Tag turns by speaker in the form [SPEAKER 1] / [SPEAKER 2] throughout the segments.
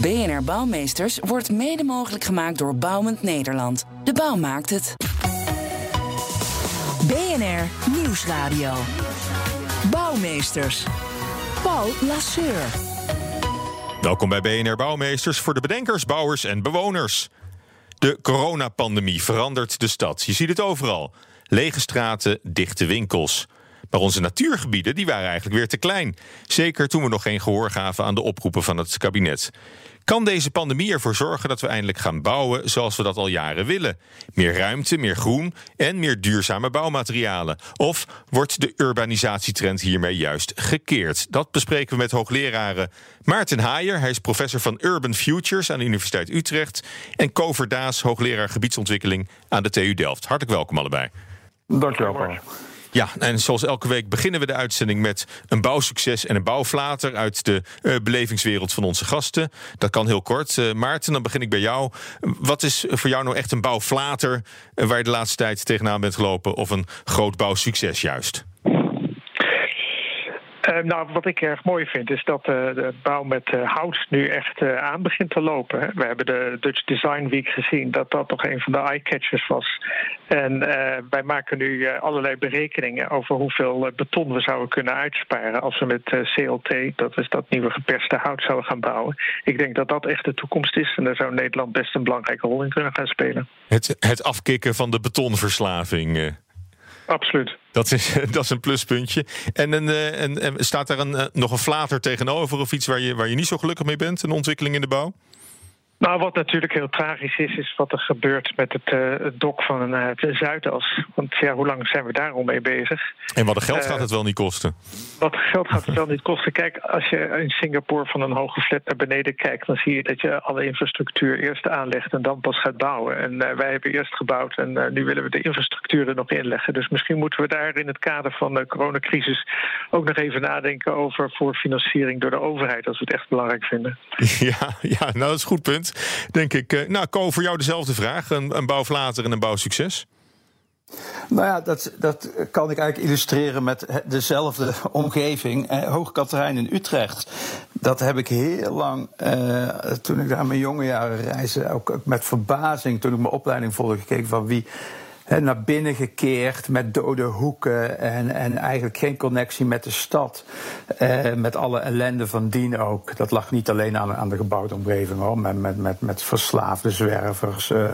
[SPEAKER 1] BNR Bouwmeesters wordt mede mogelijk gemaakt door Bouwend Nederland. De bouw maakt het.
[SPEAKER 2] BNR Nieuwsradio. Bouwmeesters. Paul Lasseur.
[SPEAKER 3] Welkom bij BNR Bouwmeesters voor de bedenkers, bouwers en bewoners. De coronapandemie verandert de stad. Je ziet het overal. Lege straten, dichte winkels. Maar onze natuurgebieden die waren eigenlijk weer te klein. Zeker toen we nog geen gehoor gaven aan de oproepen van het kabinet. Kan deze pandemie ervoor zorgen dat we eindelijk gaan bouwen zoals we dat al jaren willen? Meer ruimte, meer groen en meer duurzame bouwmaterialen? Of wordt de urbanisatietrend hiermee juist gekeerd? Dat bespreken we met hoogleraren Maarten Haaier. Hij is professor van Urban Futures aan de Universiteit Utrecht. En Kover Daas, hoogleraar gebiedsontwikkeling aan de TU Delft. Hartelijk welkom allebei.
[SPEAKER 4] Dankjewel.
[SPEAKER 3] Ja, en zoals elke week beginnen we de uitzending met een bouwsucces en een bouwflater uit de uh, belevingswereld van onze gasten. Dat kan heel kort. Uh, Maarten, dan begin ik bij jou. Wat is voor jou nou echt een bouwflater uh, waar je de laatste tijd tegenaan bent gelopen of een groot bouwsucces juist?
[SPEAKER 4] Uh, nou, wat ik erg mooi vind is dat uh, de bouw met uh, hout nu echt aan begint te lopen. We hebben de Dutch Design Week gezien, dat dat toch een van de eye-catchers was. En wij maken nu allerlei berekeningen over hoeveel beton we zouden kunnen uitsparen als we met CLT, dat is dat nieuwe geperste hout, zouden gaan bouwen. Ik denk dat dat echt de toekomst is en daar zou Nederland best een belangrijke rol in kunnen gaan spelen.
[SPEAKER 3] Het, het afkicken van de betonverslaving.
[SPEAKER 4] Absoluut.
[SPEAKER 3] Dat is, dat is een pluspuntje. En, en, en, en staat daar een, nog een flater tegenover of iets waar je, waar je niet zo gelukkig mee bent? Een ontwikkeling in de bouw?
[SPEAKER 4] Nou, wat natuurlijk heel tragisch is, is wat er gebeurt met het, uh, het dok van uh, de Zuidas. Want ja, hoe lang zijn we daar al mee bezig?
[SPEAKER 3] En wat geld uh, gaat het wel niet kosten?
[SPEAKER 4] Wat geld gaat het wel niet kosten? Kijk, als je in Singapore van een hoge flat naar beneden kijkt, dan zie je dat je alle infrastructuur eerst aanlegt en dan pas gaat bouwen. En wij hebben eerst gebouwd en nu willen we de infrastructuur er nog inleggen. Dus misschien moeten we daar in het kader van de coronacrisis ook nog even nadenken over voor financiering door de overheid, als we het echt belangrijk vinden.
[SPEAKER 3] Ja, ja nou dat is een goed punt denk ik. Nou, Ko, voor jou dezelfde vraag. Een, een bouwflater en een bouwsucces?
[SPEAKER 5] Nou ja, dat, dat kan ik eigenlijk illustreren met dezelfde omgeving. Eh, Hoogkaterijn in Utrecht. Dat heb ik heel lang, eh, toen ik daar mijn jonge jaren reisde, ook met verbazing, toen ik mijn opleiding volgde, gekeken van wie naar binnen gekeerd met dode hoeken en, en eigenlijk geen connectie met de stad. Eh, met alle ellende van dien ook. Dat lag niet alleen aan, aan de gebouwde omgeving hoor, met, met, met, met verslaafde zwervers, uh,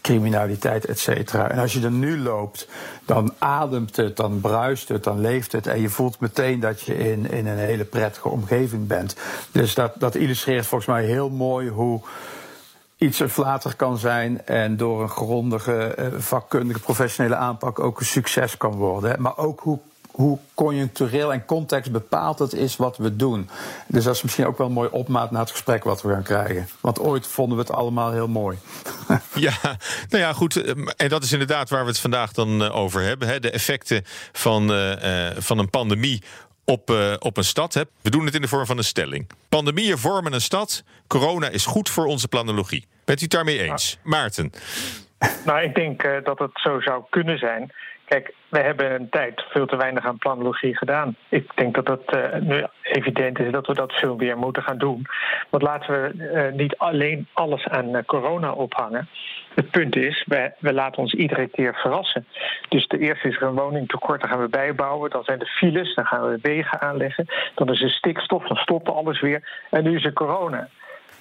[SPEAKER 5] criminaliteit, et cetera. En als je er nu loopt, dan ademt het, dan bruist het, dan leeft het. En je voelt meteen dat je in, in een hele prettige omgeving bent. Dus dat, dat illustreert volgens mij heel mooi hoe iets flater kan zijn en door een grondige, vakkundige, professionele aanpak ook een succes kan worden. Maar ook hoe, hoe conjunctureel en context bepaald het is wat we doen. Dus dat is misschien ook wel een mooi opmaat naar het gesprek wat we gaan krijgen. Want ooit vonden we het allemaal heel mooi.
[SPEAKER 3] Ja, nou ja, goed. En dat is inderdaad waar we het vandaag dan over hebben. Hè? De effecten van, van een pandemie op, op een stad. Hè. We doen het in de vorm van een stelling. Pandemieën vormen een stad. Corona is goed voor onze planologie. Bent u het daarmee eens? Maarten.
[SPEAKER 4] Nou, ik denk uh, dat het zo zou kunnen zijn. Kijk, we hebben een tijd veel te weinig aan planologie gedaan. Ik denk dat het uh, nu evident is dat we dat veel meer moeten gaan doen. Want laten we uh, niet alleen alles aan corona ophangen. Het punt is, we, we, laten ons iedere keer verrassen. Dus de eerste is er een woningtekort, dan gaan we bijbouwen. Dan zijn de files, dan gaan we wegen aanleggen. Dan is er stikstof, dan stopt alles weer. En nu is er corona.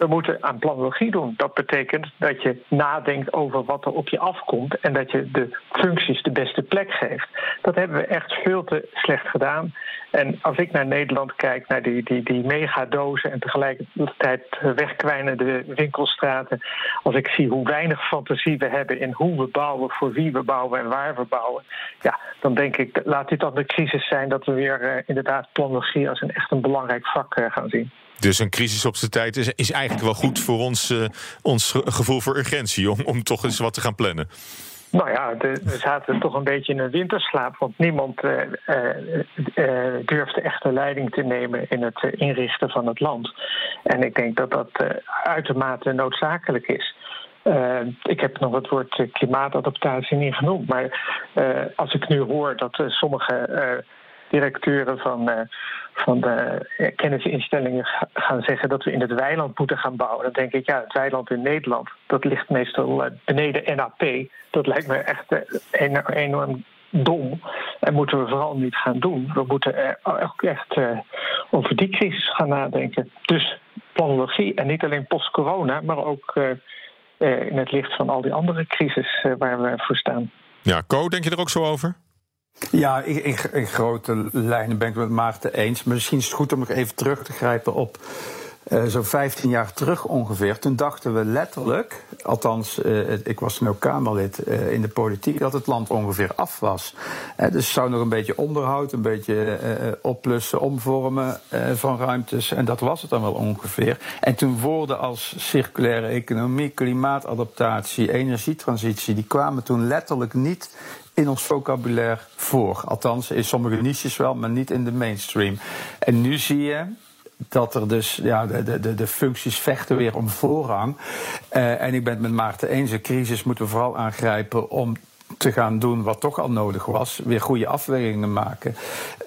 [SPEAKER 4] We moeten aan planologie doen. Dat betekent dat je nadenkt over wat er op je afkomt en dat je de functies de beste plek geeft. Dat hebben we echt veel te slecht gedaan. En als ik naar Nederland kijk, naar die, die, die megadozen en tegelijkertijd wegkwijnende winkelstraten. Als ik zie hoe weinig fantasie we hebben in hoe we bouwen, voor wie we bouwen en waar we bouwen. Ja, dan denk ik, laat dit dan de crisis zijn dat we weer uh, inderdaad planologie als een echt een belangrijk vak uh, gaan zien.
[SPEAKER 3] Dus een crisis op zijn tijd is, eigenlijk wel goed voor ons, uh, ons gevoel voor urgentie, om, om toch eens wat te gaan plannen.
[SPEAKER 4] Nou ja, we zaten toch een beetje in een winterslaap, want niemand uh, durfde echt de leiding te nemen in het inrichten van het land. En ik denk dat dat uitermate noodzakelijk is. ik heb nog het woord klimaatadaptatie niet genoemd, maar als ik nu hoor dat sommige directeuren van van de kennisinstellingen gaan zeggen dat we in het weiland moeten gaan bouwen. Dan denk ik, ja, het weiland in Nederland, dat ligt meestal eh, beneden NAP. Dat lijkt me echt eh, enorm dom. En moeten we vooral niet gaan doen. We moeten ook echt over die crisis gaan nadenken. Dus planologie en niet alleen post-corona, maar ook in het licht van al die andere crisis waar we voor staan.
[SPEAKER 3] Ja, Co, denk je er ook zo over?
[SPEAKER 5] Ja, in, in, grote lijnen ben ik het met Maarten eens. Maar misschien is het goed om nog even terug te grijpen op uh, zo'n 15 jaar terug ongeveer. Toen dachten we letterlijk, althans, uh, ik was toen ook Kamerlid uh, in de politiek, dat het land ongeveer af was. dus zou nog een beetje onderhoud, een beetje oplussen, omvormen van ruimtes. En dat was het dan wel ongeveer. En toen woorden als circulaire economie, klimaatadaptatie, energietransitie, die kwamen toen letterlijk niet in ons vocabulaire voor. Althans, in sommige niches wel, maar niet in de mainstream. En nu zie je dat er dus ja, de, de, de functies vechten weer om voorrang. Uh, en ik ben het met Maarten eens, een crisis moeten we vooral aangrijpen om te gaan doen wat toch al nodig was. Weer goede afwegingen maken.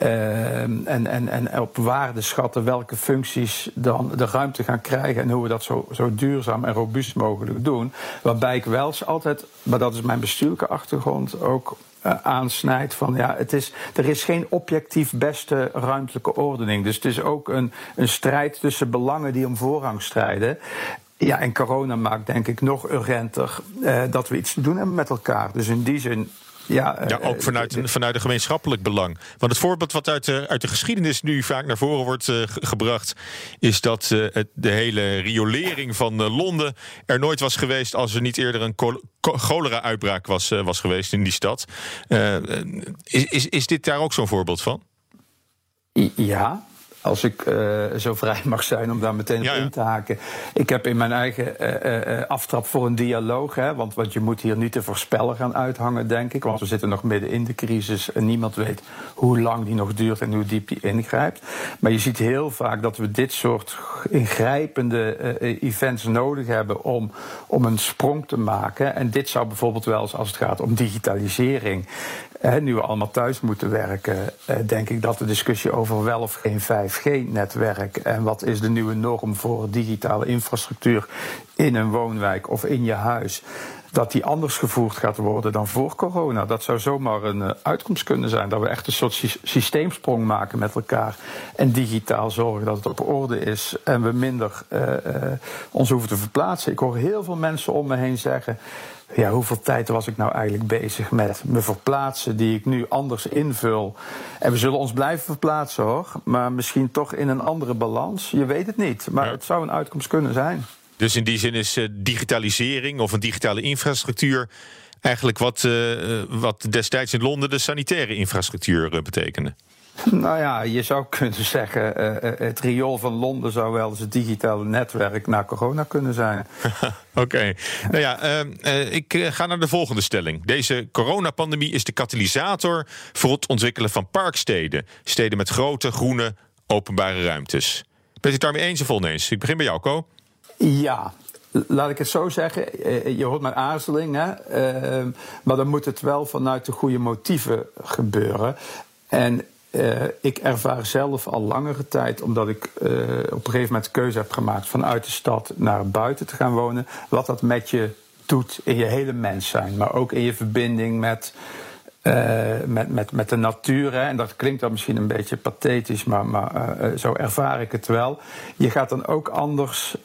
[SPEAKER 5] Uh, en, en, en op waarde schatten welke functies dan de ruimte gaan krijgen. En hoe we dat zo, zo duurzaam en robuust mogelijk doen. Waarbij ik wel altijd, maar dat is mijn bestuurlijke achtergrond, ook uh, aansnijdt van ja, het is, er is geen objectief beste ruimtelijke ordening. Dus het is ook een, een strijd tussen belangen die om voorrang strijden. Ja, en corona maakt denk ik nog urgenter uh, dat we iets te doen hebben met elkaar. Dus in die zin ja,
[SPEAKER 3] ja, ook vanuit, een, vanuit een gemeenschappelijk belang. Want het voorbeeld wat uit de, uit de geschiedenis nu vaak naar voren wordt uh, gebracht, is dat uh, het, de hele riolering van Londen er nooit was geweest als er niet eerder een cholera-uitbraak was, was geweest in die stad. is, is, is dit daar ook zo'n voorbeeld van?
[SPEAKER 5] Ja, als ik uh, zo vrij mag zijn om daar meteen op in te haken. Ik heb in mijn eigen uh, uh, aftrap voor een dialoog. Hè, want, want je moet hier niet te voorspellen gaan uithangen, denk ik. Want we zitten nog midden in de crisis en niemand weet hoe lang die nog duurt en hoe diep die ingrijpt. Maar je ziet heel vaak dat we dit soort ingrijpende events nodig hebben om, om een sprong te maken. En dit zou bijvoorbeeld wel eens als het gaat om digitalisering nu we allemaal thuis moeten werken, eh, denk ik dat de discussie over wel of geen 5G-netwerk en wat is de nieuwe norm voor digitale infrastructuur in een woonwijk of in je huis, dat die anders gevoerd gaat worden dan voor corona. Dat zou zomaar een uh, uitkomst kunnen zijn. Dat we echt een soort systeemsprong maken met elkaar. En digitaal zorgen dat het op orde is. En we minder uh, uh, ons hoeven te verplaatsen. Ik hoor heel veel mensen om me heen zeggen ja, hoeveel tijd was ik nou eigenlijk bezig met me verplaatsen, die ik nu anders invul. En we zullen ons blijven verplaatsen hoor, maar misschien toch in een andere balans. Je weet het niet, maar het zou een uitkomst kunnen zijn.
[SPEAKER 3] Dus in die zin is uh, digitalisering of een digitale infrastructuur eigenlijk wat, uh, wat destijds in Londen de sanitaire infrastructuur betekende.
[SPEAKER 5] Nou ja, je zou kunnen zeggen, uh, het riool van Londen zou wel eens het digitale netwerk na corona kunnen zijn.
[SPEAKER 3] Oké. Okay. Nou ja, uh, ik ga naar de volgende stelling. Deze coronapandemie is de katalysator voor het ontwikkelen van parksteden. Steden met grote, groene, openbare ruimtes. Bent u het daarmee eens of oneens? Ik begin bij jou, Co.
[SPEAKER 5] Ja, laat ik het zo zeggen, je hoort mijn aarzeling, hè? Uh, maar dan moet het wel vanuit de goede motieven gebeuren. En uh, ik ervaar zelf al langere tijd, omdat ik op een gegeven moment de keuze heb gemaakt vanuit de stad naar buiten te gaan wonen, wat dat met je doet in je hele mens zijn, maar ook in je verbinding met. Met, met, met de natuur. Hè. En dat klinkt dan misschien een beetje pathetisch, maar, maar zo ervaar ik het wel. Je gaat dan ook anders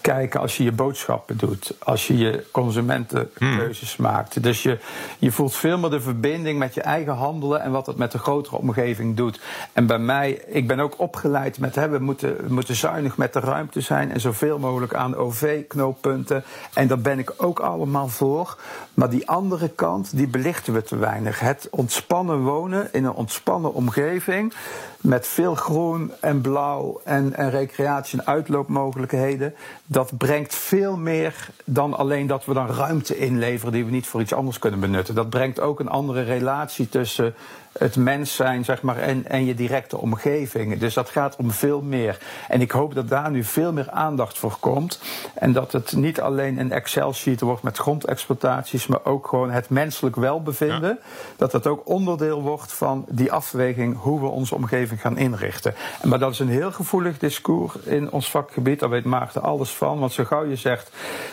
[SPEAKER 5] kijken als je je boodschappen doet, als je je consumentenkeuzes maakt. Dus je, je voelt veel meer de verbinding met je eigen handelen en wat het met de grotere omgeving doet. En bij mij, ik ben ook opgeleid met hè, we moeten, we moeten zuinig met de ruimte zijn en zoveel mogelijk aan OV-knooppunten. En daar ben ik ook allemaal voor. Maar die andere kant, die belichten we te weinig. Het ontspannen wonen in een ontspannen omgeving met veel groen en blauw en, en recreatie en uitloopmogelijkheden. Dat brengt veel meer dan alleen dat we dan ruimte inleveren die we niet voor iets anders kunnen benutten. Dat brengt ook een andere relatie tussen het mens zijn zeg maar, en, en je directe omgeving. Dus dat gaat om veel meer. En ik hoop dat daar nu veel meer aandacht voor komt. En dat het niet alleen een Excel-sheet wordt met grondexploitaties, maar ook gewoon het menselijk welbevinden. Dat dat ook onderdeel wordt van die afweging hoe we onze omgeving gaan inrichten. Maar dat is een heel gevoelig discours in ons vakgebied. Daar weet Maarten alles van. Want zo gauw je zegt,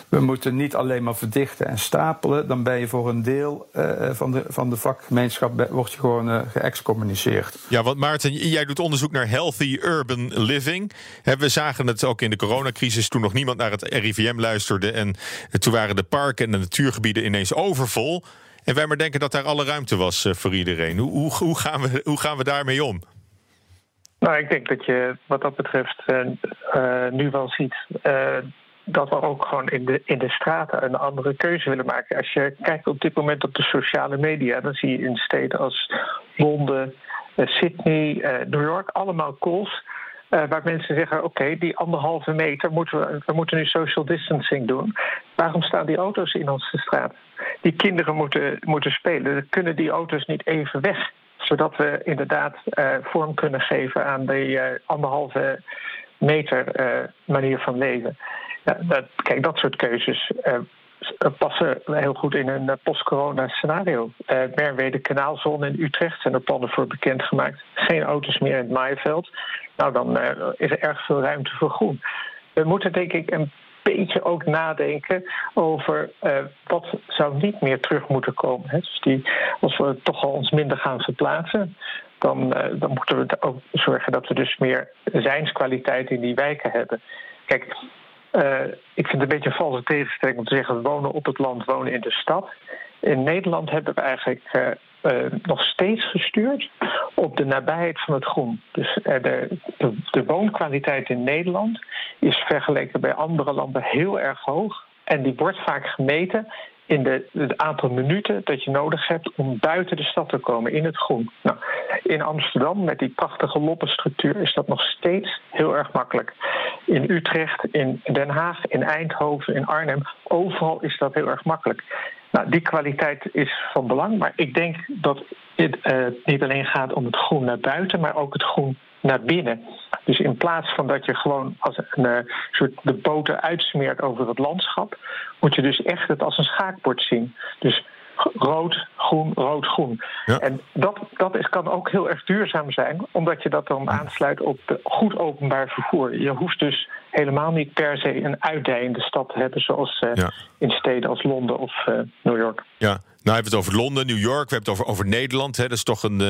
[SPEAKER 5] we moeten niet alleen maar verdichten en stapelen, dan ben je voor een deel uh, van, de, van de vakgemeenschap word je gewoon uh, geëxcommuniceerd.
[SPEAKER 3] Ja, want Maarten, jij doet onderzoek naar healthy urban living. We zagen het ook in de coronacrisis toen nog niemand naar het RIVM luisterde. En toen waren de parken en de natuurgebieden ineens overvol. En wij maar denken dat daar alle ruimte was uh, voor iedereen. Hoe, hoe, hoe, gaan we, hoe gaan we daarmee om?
[SPEAKER 4] Nou, ik denk dat je wat dat betreft uh, uh, nu wel ziet uh, dat we ook gewoon in de, in de straten een andere keuze willen maken. Als je kijkt op dit moment op de sociale media, dan zie je in steden als Londen, Sydney, New York allemaal calls. waar mensen zeggen: Oké, die anderhalve meter moeten we, we moeten nu social distancing doen. Waarom staan die auto's in onze straat? Die kinderen moeten, moeten spelen. Kunnen die auto's niet even weg zodat we inderdaad vorm kunnen geven aan uh, anderhalve meter manier van leven. Dat, kijk, dat soort keuzes passen heel goed in een post-corona scenario. Merwede kanaalzone in Utrecht zijn er plannen voor bekendgemaakt. Geen auto's meer in het maaiveld. Nou, dan is er erg veel ruimte voor groen. We moeten denk ik een beetje ook nadenken over uh, wat zou niet meer terug moeten komen. Hè? Dus die, als we toch al ons minder gaan verplaatsen, dan, uh, dan moeten we ook zorgen dat we dus meer zijnskwaliteit in die wijken hebben. Kijk, uh, ik vind het een beetje een valse tegenstelling om te zeggen: wonen op het land, wonen in de stad. In Nederland hebben we eigenlijk uh, nog steeds gestuurd op de nabijheid van het groen. Dus de, de, woonkwaliteit in Nederland is vergeleken bij andere landen heel erg hoog. En die wordt vaak gemeten in de, het aantal minuten dat je nodig hebt om buiten de stad te komen, in het groen. Nou, in Amsterdam, met die prachtige loppenstructuur, is dat nog steeds heel erg makkelijk. In Utrecht, in Den Haag, in Eindhoven, in Arnhem, overal is dat heel erg makkelijk. Nou, die kwaliteit is van belang, maar ik denk dat het uh, niet alleen gaat om het groen naar buiten, maar ook het groen naar binnen. Dus in plaats van dat je gewoon als een uh, soort de boter uitsmeert over het landschap, moet je dus echt het als een schaakbord zien. Dus rood, groen, rood, groen. Ja. En dat, dat is, kan ook heel erg duurzaam zijn, omdat je dat dan aansluit op goed openbaar vervoer. Je hoeft dus helemaal niet per se een uitdijende stad te hebben, zoals uh, ja. in steden als Londen of uh, New York.
[SPEAKER 3] Ja. Nou, hebben we het over Londen, New York, we hebben het over, over Nederland. Hè. Dat is toch, een,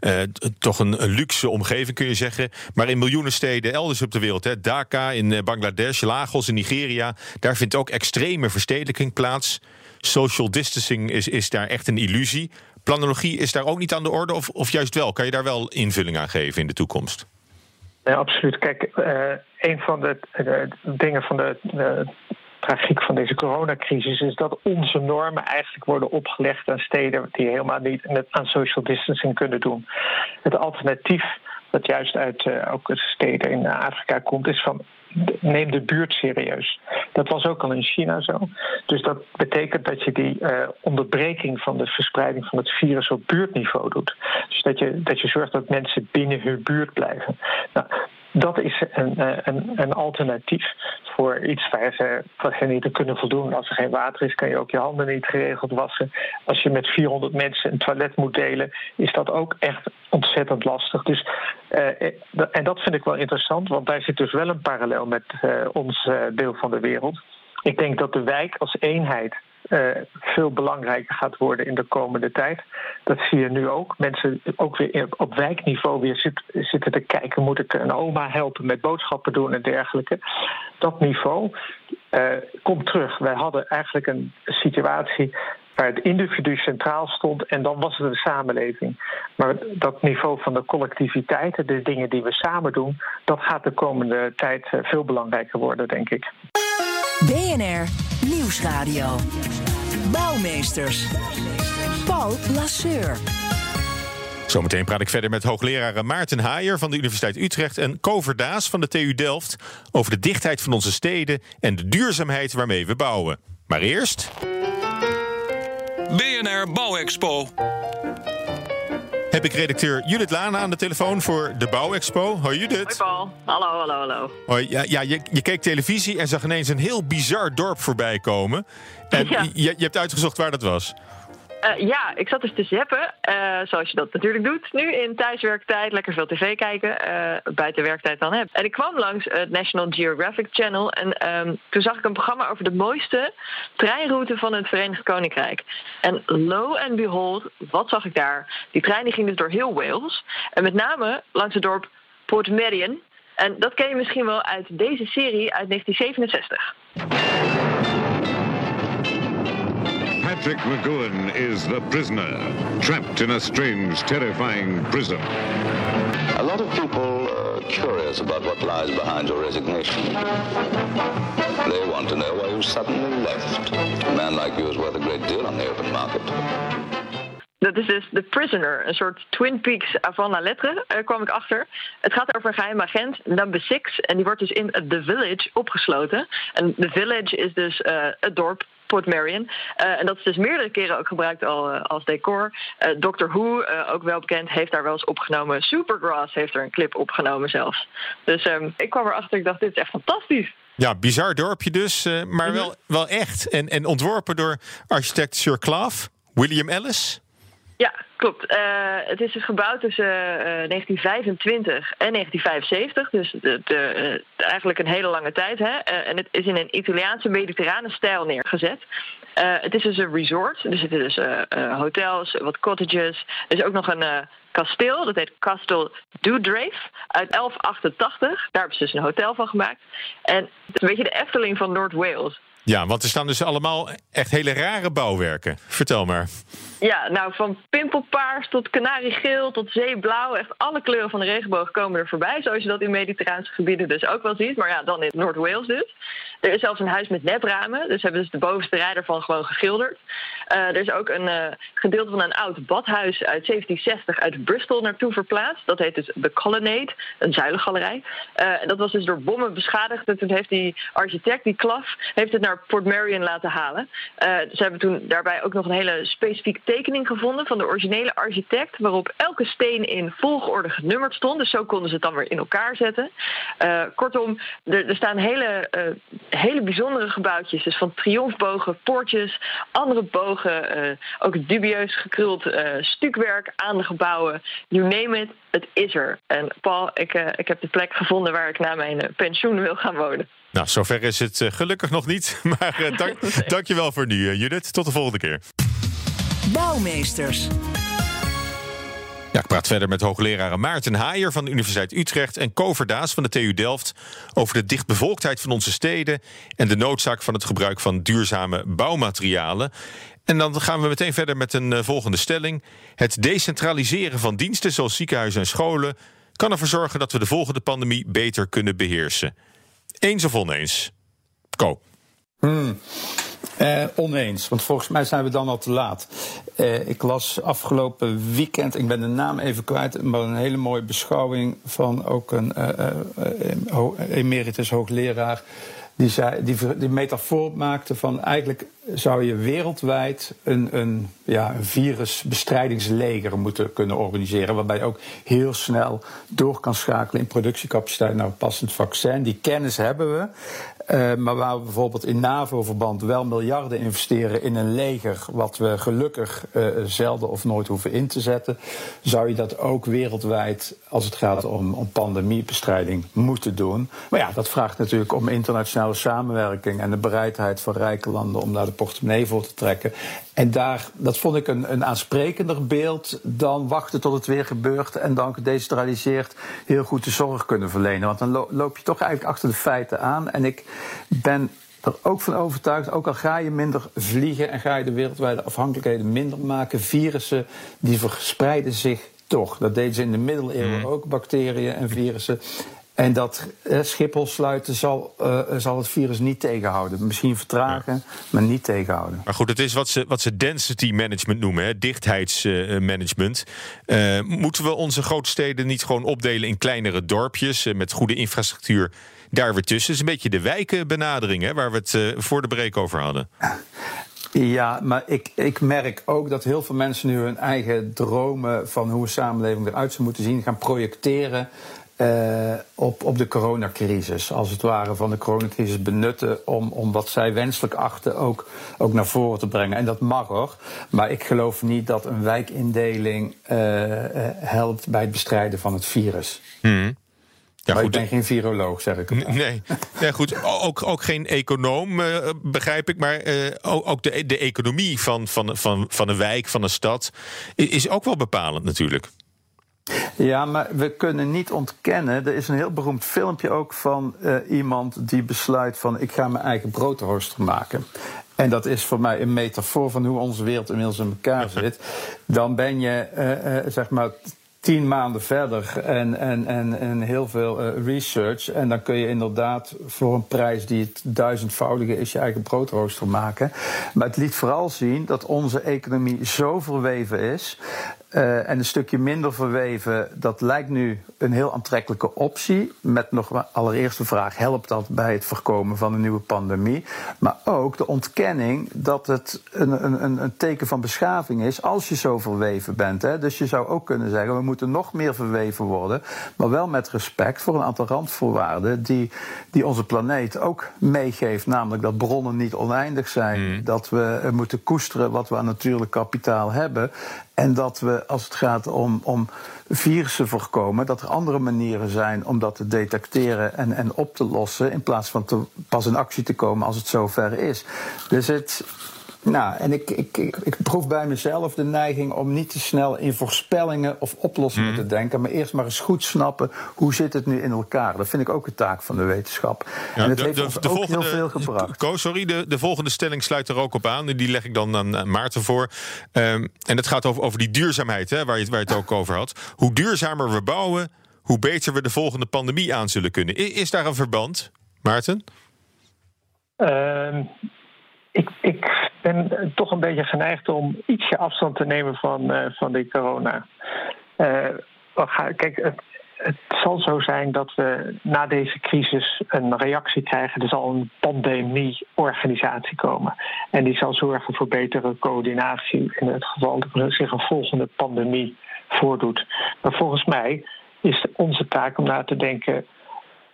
[SPEAKER 3] uh, toch een, een, luxe omgeving, kun je zeggen. Maar in miljoenen steden elders op de wereld, hè, Dhaka in Bangladesh, Lagos in Nigeria, daar vindt ook extreme verstedelijking plaats. Social distancing is, is daar echt een illusie. Planologie is daar ook niet aan de orde, of, of juist wel? Kan je daar wel invulling aan geven in de toekomst?
[SPEAKER 4] Ja, absoluut. Kijk, uh, een van de, de dingen van de, tragiek van deze coronacrisis is dat onze normen eigenlijk worden opgelegd aan steden die helemaal niet aan social distancing kunnen doen. Het alternatief dat juist uit uh, ook steden in Afrika komt, is van neem de buurt serieus. Dat was ook al in China zo. Dus dat betekent dat je die uh, onderbreking van de verspreiding van het virus op buurtniveau doet. Dus dat je, dat je zorgt dat mensen binnen hun buurt blijven. Nou, dat is een, een, een, alternatief voor iets waar ze, waar ze niet kunnen voldoen. Als er geen water is, kan je ook je handen niet geregeld wassen. Als je met 400 mensen een toilet moet delen, is dat ook echt ontzettend lastig. Dus, uh, en dat vind ik wel interessant, want daar zit dus wel een parallel met ons deel van de wereld. Ik denk dat de wijk als eenheid veel belangrijker gaat worden in de komende tijd. Dat zie je nu ook. Mensen ook weer op wijkniveau weer zit, zitten te kijken: moet ik een oma helpen met boodschappen doen en dergelijke? Dat niveau komt terug. Wij hadden eigenlijk een situatie waar het individu centraal stond en dan was het een samenleving. Maar dat niveau van de collectiviteit, de dingen die we samen doen, dat gaat de komende tijd eh, veel belangrijker worden, denk ik.
[SPEAKER 2] BNR Nieuwsradio. Bouwmeesters. Paul Lasseur.
[SPEAKER 3] Zometeen praat ik verder met hoogleraar Maarten Haaier van de Universiteit Utrecht en Kover Daas van de TU Delft over de dichtheid van onze steden en de duurzaamheid waarmee we bouwen. Maar eerst.
[SPEAKER 6] BNR Bouwexpo.
[SPEAKER 3] Heb ik redacteur Judith Lana aan de telefoon voor de Bouwexpo. Hoi Judith.
[SPEAKER 7] Hoi Paul. Hallo, hallo, hallo.
[SPEAKER 3] Hoi, ja, ja je, je keek televisie en zag ineens een heel bizar dorp voorbij komen. En
[SPEAKER 7] Ja.
[SPEAKER 3] je, je hebt uitgezocht waar dat was.
[SPEAKER 7] Eh, ja, ik zat dus te zappen, eh, zoals je dat natuurlijk doet nu in thuiswerktijd. Lekker veel tv kijken, eh, buiten werktijd dan heb. En ik kwam langs het National Geographic Channel en ehm, toen zag ik een programma over de mooiste treinroute van het Verenigd Koninkrijk. En lo and behold, wat zag ik daar? Die trein die ging dus door heel Wales en met name langs het dorp Portmeirion. En dat ken je misschien wel uit deze serie uit 1967.
[SPEAKER 8] Patrick McGowan is the prisoner, trapped in a strange, terrifying prison.
[SPEAKER 9] A lot of people are curious about what lies behind your resignation. They want to know why you suddenly left. A man like you is worth a great deal on the open market.
[SPEAKER 7] Dat is dus The Prisoner, een soort Twin Peaks avant la lettre, eh, kwam ik achter. Het gaat over een geheime agent, number six, en die wordt dus in The Village opgesloten. En The Village is dus eh, het dorp Port Marion. Eh, en dat is dus meerdere keren ook gebruikt al eh, als decor. Eh, Doctor Who, ook wel bekend, heeft daar wel eens opgenomen. Supergrass heeft er een clip opgenomen zelfs. Dus ehm, ik kwam erachter, ik dacht, dit is echt fantastisch.
[SPEAKER 3] Ja, bizar dorpje dus, maar wel, wel echt. En, en ontworpen door architect Sir Klaaf, William Ellis.
[SPEAKER 7] Ja, klopt. Eh, het is dus gebouwd tussen eh, 1925 en 1975. Dus de, de, eh, eigenlijk een hele lange tijd. Hè? Eh, en het is in een Italiaanse mediterrane stijl neergezet. Eh, het is dus een resort. Er zitten dus eh, eh, hotels, wat cottages. Er is ook nog een eh, kasteel. Dat heet Castle Dewdrafe uit 1188. Daar hebben ze dus een hotel van gemaakt. En het is een beetje de Efteling van Noord-Wales.
[SPEAKER 3] Ja, want er staan dus allemaal echt hele rare bouwwerken. Vertel maar.
[SPEAKER 7] Ja, nou van pimpelpaars tot kanariegeel tot zeeblauw. Echt alle kleuren van de regenboog komen er voorbij. Zoals je dat in mediterraanse gebieden dus ook wel ziet. Maar ja, dan in Noord-Wales dus. Er is zelfs een huis met nepramen. Dus hebben ze de bovenste rij ervan gewoon geschilderd. Eh, er is ook een eh, gedeelte van een oud badhuis uit 1760 uit Bristol naartoe verplaatst. Dat heet dus The Colonnade, een zuilengalerij. Eh, dat was dus door bommen beschadigd. En toen heeft die architect, die Klaf, heeft het naar Port Marion laten halen. Ze hebben toen daarbij ook nog een hele specifieke tekening gevonden van de originele architect, waarop elke steen in volgorde genummerd stond. Dus zo konden ze het dan weer in elkaar zetten. Kortom, er, er staan hele, hele bijzondere gebouwtjes. Dus van triomfbogen, poortjes, andere bogen, eh, ook dubieus gekruld eh, stukwerk aan de gebouwen. You name it, het is er. En Paul, ik, eh, ik heb de plek gevonden waar ik na mijn pensioen wil gaan wonen.
[SPEAKER 3] Nou, zover is het gelukkig nog niet. Maar eh, dank, dankjewel voor nu, Judith. Tot de volgende keer.
[SPEAKER 2] Bouwmeesters.
[SPEAKER 3] Ik praat verder met hoogleraar Maarten Haaier van de Universiteit Utrecht en Kover Daas van de TU Delft over de dichtbevolktheid van onze steden en de noodzaak van het gebruik van duurzame bouwmaterialen. En dan gaan we meteen verder met een eh, volgende stelling. Het decentraliseren van diensten zoals ziekenhuizen en scholen kan ervoor zorgen dat we de volgende pandemie beter kunnen beheersen. Eens of oneens? Ko.
[SPEAKER 5] Eh, oneens, want volgens mij zijn we dan al te laat. Eh, ik las afgelopen weekend, ik ben de naam even kwijt, maar een hele mooie beschouwing van ook een eh, eh, emeritus hoogleraar. Die, zei, die, die metafoor maakte van eigenlijk zou je wereldwijd een, een, ja, virusbestrijdingsleger moeten kunnen organiseren. Waarbij je ook heel snel door kan schakelen in productiecapaciteit naar een passend vaccin. Die kennis hebben we. Eh, maar waar we bijvoorbeeld in NAVO-verband wel miljarden investeren in een leger, wat we gelukkig eh, zelden of nooit hoeven in te zetten, zou je dat ook wereldwijd, als het gaat om, om pandemiebestrijding, moeten doen. Maar ja, dat vraagt natuurlijk om internationale samenwerking en de bereidheid van rijke landen om daar de portemonnee voor te trekken. En daar, dat vond ik een, een aansprekender beeld dan wachten tot het weer gebeurt en dan gedecentraliseerd heel goed de zorg kunnen verlenen. Want dan loop je toch eigenlijk achter de feiten aan. En ik ben er ook van overtuigd, ook al ga je minder vliegen en ga je de wereldwijde afhankelijkheden minder maken, virussen die verspreiden zich toch. Dat deden ze in de middeleeuwen mm. ook, bacteriën en virussen. En dat eh, Schiphol sluiten zal, uh, zal het virus niet tegenhouden. Misschien vertragen, maar niet tegenhouden.
[SPEAKER 3] Maar goed, het is wat ze, wat ze density management noemen, hè, dichtheidsmanagement. Uh, moeten we onze grote steden niet gewoon opdelen in kleinere dorpjes met goede infrastructuur? Daar weer tussen. Het is een beetje de wijkenbenadering, hè, waar we het voor de break over hadden.
[SPEAKER 5] Ja, maar ik, ik merk ook dat heel veel mensen nu hun eigen dromen van hoe een samenleving eruit zou moeten zien gaan projecteren uh, op, op de coronacrisis. Als het ware van de coronacrisis benutten om, om wat zij wenselijk achten ook, ook naar voren te brengen. En dat mag hoor. Maar ik geloof niet dat een wijkindeling uh, helpt bij het bestrijden van het virus. Hmm. Ja, maar goed. ik ben geen viroloog, zeg ik.
[SPEAKER 3] Nee, nee goed. Ook, ook geen econoom, uh, begrijp ik. Maar uh, ook de, de economie van, van, van, van een wijk, van een stad, is ook wel bepalend natuurlijk.
[SPEAKER 5] Ja, maar we kunnen niet ontkennen. Er is een heel beroemd filmpje ook van uh, iemand die besluit van ik ga mijn eigen broodrooster maken. En dat is voor mij een metafoor van hoe onze wereld inmiddels in elkaar zit. Dan ben je, uh, uh, zeg maar, tien maanden verder en, en, en, en heel veel uh, research. En dan kun je inderdaad voor een prijs die het duizendvoudige is je eigen broodrooster maken. Maar het liet vooral zien dat onze economie zo verweven is uh, en een stukje minder verweven, dat lijkt nu een heel aantrekkelijke optie. Met nog allereerst de vraag: helpt dat bij het voorkomen van een nieuwe pandemie? Maar ook de ontkenning dat het een, een, een teken van beschaving is als je zo verweven bent. Hè? Dus je zou ook kunnen zeggen: we moeten nog meer verweven worden, maar wel met respect voor een aantal randvoorwaarden die, die onze planeet ook meegeeft. Namelijk dat bronnen niet oneindig zijn, mm. dat we moeten koesteren wat we aan natuurlijk kapitaal hebben. En dat we, als het gaat om, om virussen voorkomen, dat er andere manieren zijn om dat te detecteren en, en op te lossen. In plaats van te, pas in actie te komen als het zover is. Dus het, nou, en ik, ik, ik, ik, proef bij mezelf de neiging om niet te snel in voorspellingen of oplossingen mhm. te denken, maar eerst maar eens goed snappen hoe zit het nu in elkaar. Dat vind ik ook een taak van de wetenschap. en het heeft ons ook heel veel gebracht.
[SPEAKER 3] Ko, sorry, de, de volgende stelling sluit er ook op aan. Die leg ik dan aan Maarten voor. Um, en het gaat over, over die duurzaamheid, hè, waar, je, waar je het ook over had. Hoe duurzamer we bouwen, hoe beter we de volgende pandemie aan zullen kunnen. Is, is daar een verband, Maarten?
[SPEAKER 4] Uh, ik, ik ben toch een beetje geneigd om ietsje afstand te nemen van, uh, van die corona. Uh, kijk, het, het, zal zo zijn dat we na deze crisis een reactie krijgen. Er zal een pandemie-organisatie komen. En die zal zorgen voor betere coördinatie in het geval dat er zich een volgende pandemie voordoet. Maar volgens mij is onze taak om na te denken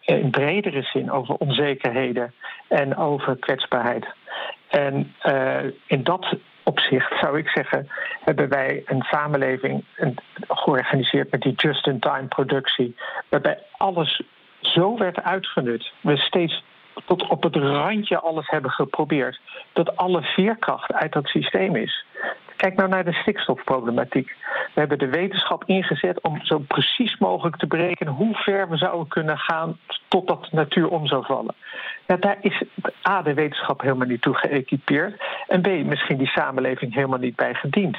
[SPEAKER 4] in bredere zin over onzekerheden en over kwetsbaarheid. En uh, in dat opzicht zou ik zeggen, hebben wij een samenleving georganiseerd met die just-in-time productie, waarbij alles zo werd uitgenut. We steeds tot op het randje alles hebben geprobeerd. Dat alle veerkracht uit dat systeem is. Kijk nou naar de stikstofproblematiek. We hebben de wetenschap ingezet om zo precies mogelijk te berekenen hoe ver we zouden kunnen gaan totdat de natuur om zou vallen. Ja, daar is A, de wetenschap helemaal niet toe geëquipeerd. En B, misschien die samenleving helemaal niet bij gediend.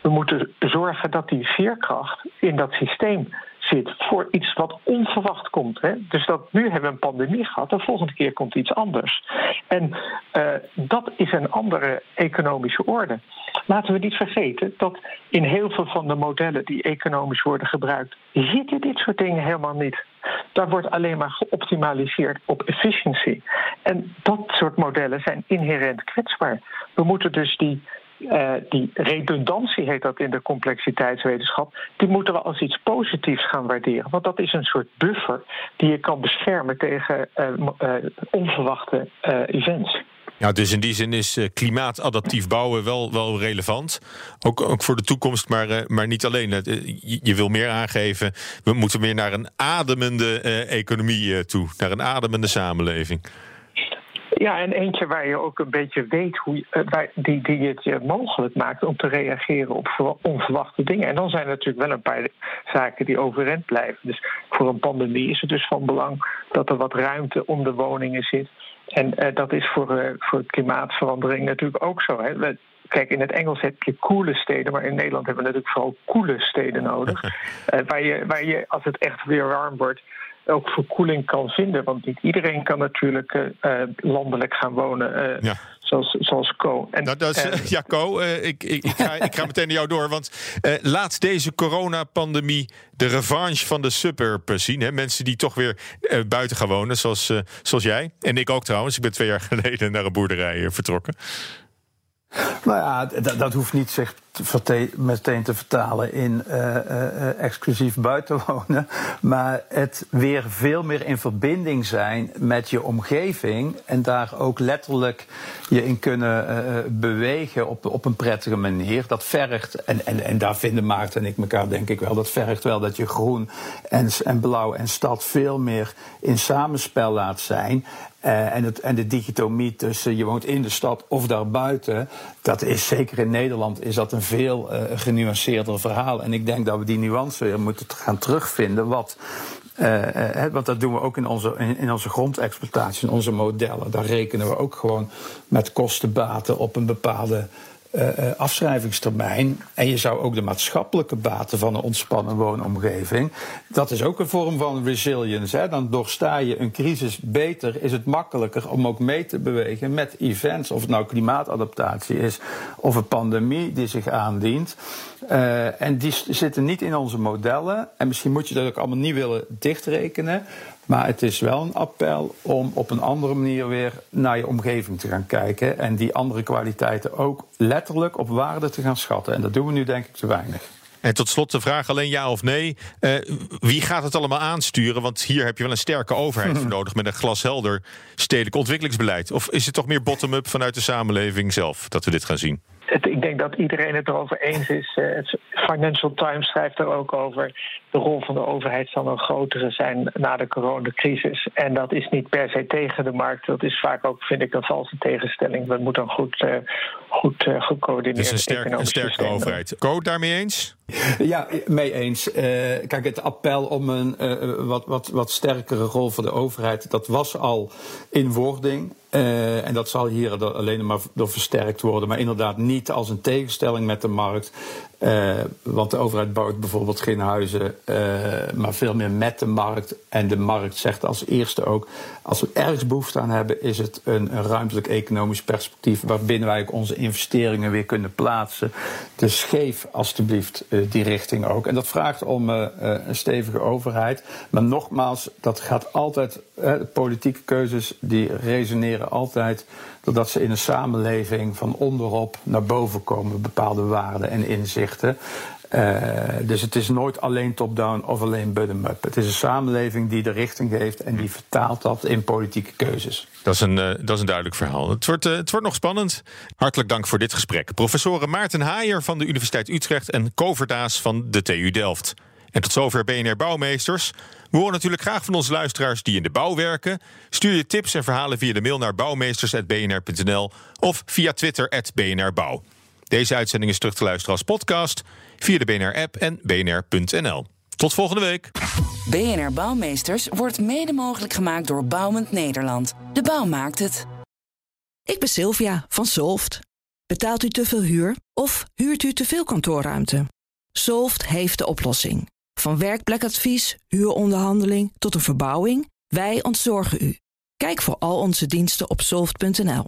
[SPEAKER 4] We moeten zorgen dat die veerkracht in dat systeem zit voor iets wat onverwacht komt. Hè? Dus dat nu hebben we een pandemie gehad, de volgende keer komt iets anders. En uh, dat is een andere economische orde. Laten we niet vergeten dat in heel veel van de modellen die economisch worden gebruikt, zitten dit soort dingen helemaal niet. Daar wordt alleen maar geoptimaliseerd op efficiëntie. En dat soort modellen zijn inherent kwetsbaar. We moeten dus die uh, die redundantie heet dat in de complexiteitswetenschap, die moeten we als iets positiefs gaan waarderen. Want dat is een soort buffer die je kan beschermen tegen uh, uh, onverwachte events.
[SPEAKER 3] Ja, dus in die zin is klimaatadaptief bouwen wel, wel relevant. Ook, ook voor de toekomst, maar, maar niet alleen. Je, wil meer aangeven, we moeten meer naar een ademende economie toe, naar een ademende samenleving.
[SPEAKER 4] Ja, en eentje waar je ook een beetje weet hoe je, waar, die, die het je mogelijk maakt om te reageren op onverwachte dingen. En dan zijn er natuurlijk wel een paar zaken die overeind blijven. Dus voor een pandemie is het dus van belang dat er wat ruimte om de woningen zit. En uh, dat is voor, uh, voor klimaatverandering natuurlijk ook zo. Hè. Kijk, in het Engels heb je koele steden, maar in Nederland hebben we natuurlijk vooral koele steden nodig. uh, waar, je, waar je, als het echt weer warm wordt, ook verkoeling kan vinden. Want niet iedereen kan natuurlijk uh, landelijk gaan wonen. Uh, Zoals, zoals Co.
[SPEAKER 3] En, nou, dat is, ja, Co, ik, ik, ik, ga, ik ga meteen naar jou door. Want laat deze coronapandemie de revanche van de suburbs zien. Hè? Mensen die toch weer buiten gaan wonen, zoals, zoals jij. En ik ook trouwens. Ik ben twee jaar geleden naar een boerderij vertrokken.
[SPEAKER 5] Nou ja, dat, dat hoeft niet meteen te vertalen in uh, uh, exclusief buitenwonen. Maar het weer veel meer in verbinding zijn met je omgeving. En daar ook letterlijk je in kunnen bewegen op, op een prettige manier. Dat vergt, en, en, en daar vinden Maarten en ik elkaar denk ik wel, dat vergt wel dat je groen en, en blauw en stad veel meer in samenspel laat zijn. En, het, en de dichotomie tussen je woont in de stad of daarbuiten, dat is zeker in Nederland is dat een veel uh, genuanceerder verhaal. En ik denk dat we die nuance weer moeten gaan terugvinden. Wat, uh, want dat doen we ook in onze, in, in onze grondexploitatie, in onze modellen. Daar rekenen we ook gewoon met kostenbaten op een bepaalde uh, afschrijvingstermijn. En je zou ook de maatschappelijke baten van een ontspannen woonomgeving. Dat is ook een vorm van resilience. Hè. Dan doorsta je een crisis beter. Is het makkelijker om ook mee te bewegen met events. Of het nou klimaatadaptatie is of een pandemie die zich aandient. Uh, en die zitten niet in onze modellen. En misschien moet je dat ook allemaal niet willen dichtrekenen. Maar het is wel een appel om op een andere manier weer naar je omgeving te gaan kijken. En die andere kwaliteiten ook letterlijk op waarde te gaan schatten. En dat doen we nu denk ik te weinig.
[SPEAKER 3] En tot slot de vraag alleen ja of nee. Uh, wie gaat het allemaal aansturen? Want hier heb je wel een sterke overheid voor nodig met een glashelder stedelijk ontwikkelingsbeleid. Of is het toch meer bottom-up vanuit de samenleving zelf dat we dit gaan zien?
[SPEAKER 4] Het, ik denk dat iedereen het erover eens is. Uh, het Financial Times schrijft er ook over. De rol van de overheid zal een grotere zijn na de coronacrisis. En dat is niet per se tegen de markt. Dat is vaak ook, vind ik, een valse tegenstelling. We moeten een goed, uh, goed uh, gecoördineerd
[SPEAKER 3] Dus een, sterk, een sterke overheid. Code daarmee eens?
[SPEAKER 5] Ja, mee eens. Uh, kijk, het appel om een uh, wat, wat, wat sterkere rol voor de overheid, dat was al in wording. Uh, en dat zal hier alleen maar door versterkt worden. Maar inderdaad niet als een tegenstelling met de markt. Uh, want de overheid bouwt bijvoorbeeld geen huizen, maar veel meer met de markt. En de markt zegt als eerste ook: als we ergens behoefte aan hebben, is het een, een ruimtelijk economisch perspectief waarbinnen wij ook onze investeringen weer kunnen plaatsen. Dus geef alstublieft uh, die richting ook. En dat vraagt om een stevige overheid. Maar nogmaals, dat gaat altijd, politieke keuzes die resoneren altijd doordat ze in een samenleving van onderop naar boven komen, bepaalde waarden en inzichten. Uh, dus het is nooit alleen top-down of alleen bottom-up. Het is een samenleving die de richting geeft en die vertaalt dat in politieke keuzes.
[SPEAKER 3] Dat is een, uh, dat is een duidelijk verhaal. Het wordt, uh, het wordt nog spannend. Hartelijk dank voor dit gesprek. Professoren Maarten Haaier van de Universiteit Utrecht en Koverdaas van de TU Delft. En tot zover BNR Bouwmeesters. We horen natuurlijk graag van onze luisteraars die in de bouw werken. Stuur je tips en verhalen via de mail naar bouwmeesters.bnr.nl of via Twitter @bnrbouw. Deze uitzending is terug te luisteren als podcast via de BNR-app en bnr.nl. Tot volgende week.
[SPEAKER 1] BNR Bouwmeesters wordt mede mogelijk gemaakt door Bouwend Nederland. De bouw maakt het.
[SPEAKER 2] Ik ben Sylvia van Solft. Betaalt u te veel huur of huurt u te veel kantoorruimte? Solft heeft de oplossing. Van werkplekadvies, huuronderhandeling tot een verbouwing, wij ontzorgen u. Kijk voor al onze diensten op soft.nl.